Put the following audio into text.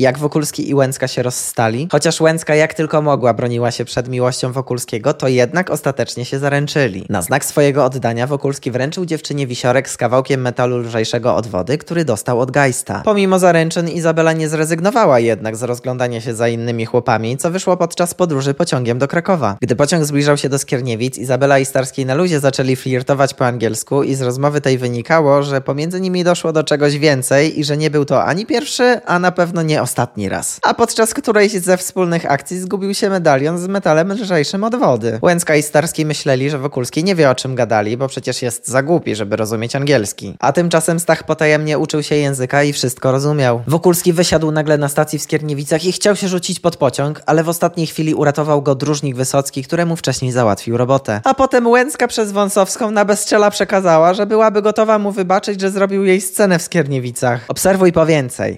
Jak Wokulski i Łęcka się rozstali, chociaż Łęcka jak tylko mogła broniła się przed miłością Wokulskiego, to jednak ostatecznie się zaręczyli. Na znak swojego oddania Wokulski wręczył dziewczynie wisiorek z kawałkiem metalu lżejszego od wody, który dostał od Geista. Pomimo zaręczyn Izabela nie zrezygnowała jednak z rozglądania się za innymi chłopami, co wyszło podczas podróży pociągiem do Krakowa. Gdy pociąg zbliżał się do Skierniewic, Izabela i Starski na luzie zaczęli flirtować po angielsku i z rozmowy tej wynikało, że pomiędzy nimi doszło do czegoś więcej i że nie był to ani pierwszy, a na pewno nie ostatni raz. A podczas którejś ze wspólnych akcji zgubił się medalion z metalem lżejszym od wody. Łęcka i Starski myśleli, że Wokulski nie wie o czym gadali, bo przecież jest za głupi, żeby rozumieć angielski. A tymczasem Stach potajemnie uczył się języka i wszystko rozumiał. Wokulski wysiadł nagle na stacji w Skierniewicach i chciał się rzucić pod pociąg, ale w ostatniej chwili uratował go dróżnik Wysocki, któremu wcześniej załatwił robotę. A potem Łęcka przez Wąsowską na bezczela przekazała, że byłaby gotowa mu wybaczyć, że zrobił jej scenę w Skierniewicach. Obserwuj po więcej.